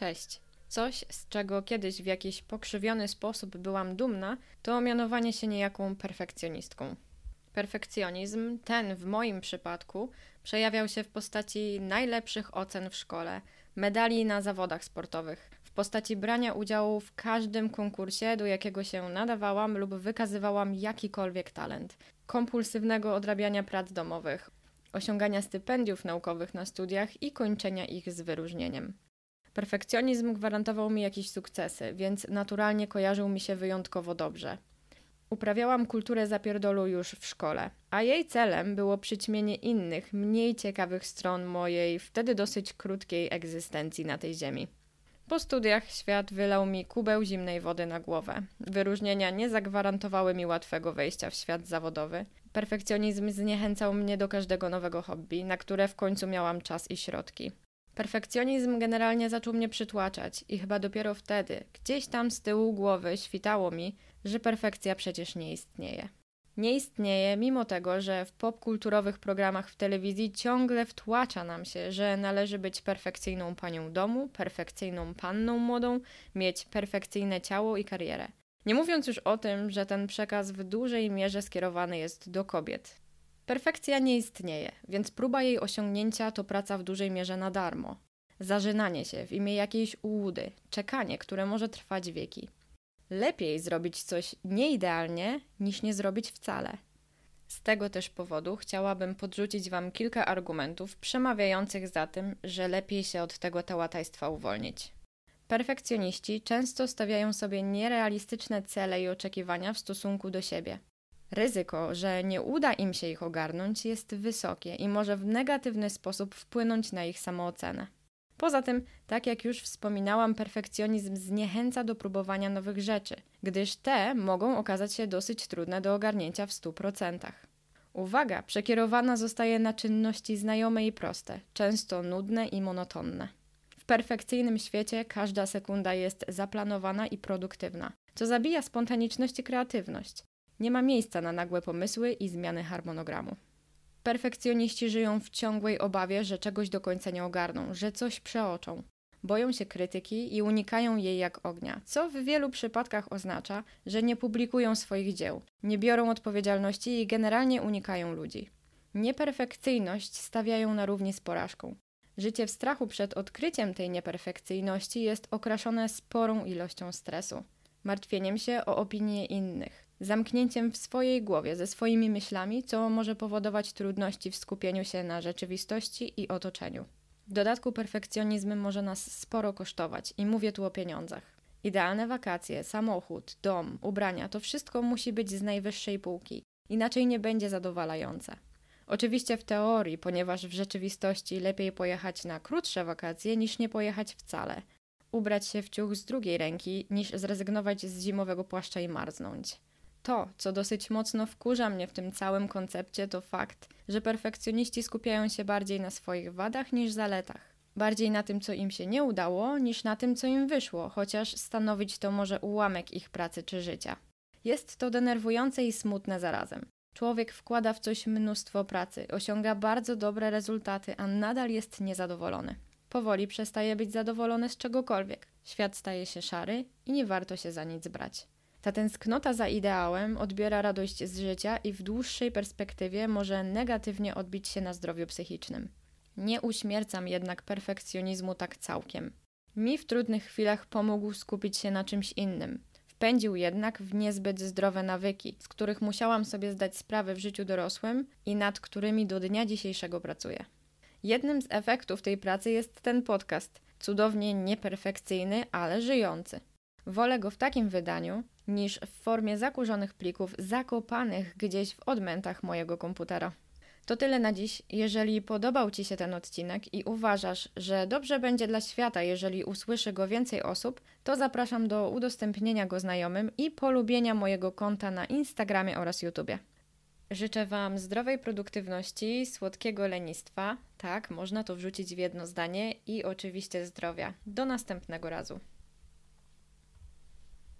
Cześć. Coś, z czego kiedyś w jakiś pokrzywiony sposób byłam dumna, to mianowanie się niejaką perfekcjonistką. Perfekcjonizm, ten w moim przypadku, przejawiał się w postaci najlepszych ocen w szkole, medali na zawodach sportowych, w postaci brania udziału w każdym konkursie, do jakiego się nadawałam lub wykazywałam jakikolwiek talent, kompulsywnego odrabiania prac domowych, osiągania stypendiów naukowych na studiach i kończenia ich z wyróżnieniem. Perfekcjonizm gwarantował mi jakieś sukcesy, więc naturalnie kojarzył mi się wyjątkowo dobrze. Uprawiałam kulturę zapierdolu już w szkole, a jej celem było przyćmienie innych, mniej ciekawych stron mojej wtedy dosyć krótkiej egzystencji na tej ziemi. Po studiach świat wylał mi kubeł zimnej wody na głowę. Wyróżnienia nie zagwarantowały mi łatwego wejścia w świat zawodowy. Perfekcjonizm zniechęcał mnie do każdego nowego hobby, na które w końcu miałam czas i środki. Perfekcjonizm generalnie zaczął mnie przytłaczać i chyba dopiero wtedy, gdzieś tam z tyłu głowy, świtało mi, że perfekcja przecież nie istnieje. Nie istnieje, mimo tego, że w popkulturowych programach w telewizji ciągle wtłacza nam się, że należy być perfekcyjną panią domu, perfekcyjną panną młodą, mieć perfekcyjne ciało i karierę. Nie mówiąc już o tym, że ten przekaz w dużej mierze skierowany jest do kobiet. Perfekcja nie istnieje, więc próba jej osiągnięcia to praca w dużej mierze na darmo. Zażynanie się w imię jakiejś ułudy, czekanie, które może trwać wieki. Lepiej zrobić coś nieidealnie, niż nie zrobić wcale. Z tego też powodu chciałabym podrzucić Wam kilka argumentów przemawiających za tym, że lepiej się od tego tałatajstwa uwolnić. Perfekcjoniści często stawiają sobie nierealistyczne cele i oczekiwania w stosunku do siebie. Ryzyko, że nie uda im się ich ogarnąć, jest wysokie i może w negatywny sposób wpłynąć na ich samoocenę. Poza tym, tak jak już wspominałam, perfekcjonizm zniechęca do próbowania nowych rzeczy, gdyż te mogą okazać się dosyć trudne do ogarnięcia w 100%. Uwaga przekierowana zostaje na czynności znajome i proste, często nudne i monotonne. W perfekcyjnym świecie każda sekunda jest zaplanowana i produktywna, co zabija spontaniczność i kreatywność. Nie ma miejsca na nagłe pomysły i zmiany harmonogramu. Perfekcjoniści żyją w ciągłej obawie, że czegoś do końca nie ogarną, że coś przeoczą. Boją się krytyki i unikają jej jak ognia, co w wielu przypadkach oznacza, że nie publikują swoich dzieł, nie biorą odpowiedzialności i generalnie unikają ludzi. Nieperfekcyjność stawiają na równi z porażką. Życie w strachu przed odkryciem tej nieperfekcyjności jest okraszone sporą ilością stresu, martwieniem się o opinię innych, zamknięciem w swojej głowie, ze swoimi myślami, co może powodować trudności w skupieniu się na rzeczywistości i otoczeniu. W dodatku perfekcjonizm może nas sporo kosztować i mówię tu o pieniądzach. Idealne wakacje, samochód, dom, ubrania to wszystko musi być z najwyższej półki, inaczej nie będzie zadowalające. Oczywiście w teorii, ponieważ w rzeczywistości lepiej pojechać na krótsze wakacje niż nie pojechać wcale. Ubrać się w ciuch z drugiej ręki niż zrezygnować z zimowego płaszcza i marznąć. To, co dosyć mocno wkurza mnie w tym całym koncepcie, to fakt, że perfekcjoniści skupiają się bardziej na swoich wadach niż zaletach. Bardziej na tym, co im się nie udało, niż na tym, co im wyszło, chociaż stanowić to może ułamek ich pracy czy życia. Jest to denerwujące i smutne zarazem. Człowiek wkłada w coś mnóstwo pracy, osiąga bardzo dobre rezultaty, a nadal jest niezadowolony. Powoli przestaje być zadowolony z czegokolwiek. Świat staje się szary i nie warto się za nic brać. Ta tęsknota za ideałem odbiera radość z życia i w dłuższej perspektywie może negatywnie odbić się na zdrowiu psychicznym. Nie uśmiercam jednak perfekcjonizmu tak całkiem. Mi w trudnych chwilach pomógł skupić się na czymś innym. Wpędził jednak w niezbyt zdrowe nawyki, z których musiałam sobie zdać sprawę w życiu dorosłym i nad którymi do dnia dzisiejszego pracuję. Jednym z efektów tej pracy jest ten podcast, cudownie nieperfekcyjny, ale żyjący. Wolę go w takim wydaniu, niż w formie zakurzonych plików zakopanych gdzieś w odmętach mojego komputera. To tyle na dziś. Jeżeli podobał Ci się ten odcinek i uważasz, że dobrze będzie dla świata, jeżeli usłyszy go więcej osób, to zapraszam do udostępnienia go znajomym i polubienia mojego konta na Instagramie oraz YouTubie. Życzę Wam zdrowej produktywności, słodkiego lenistwa, tak, można to wrzucić w jedno zdanie i oczywiście zdrowia. Do następnego razu.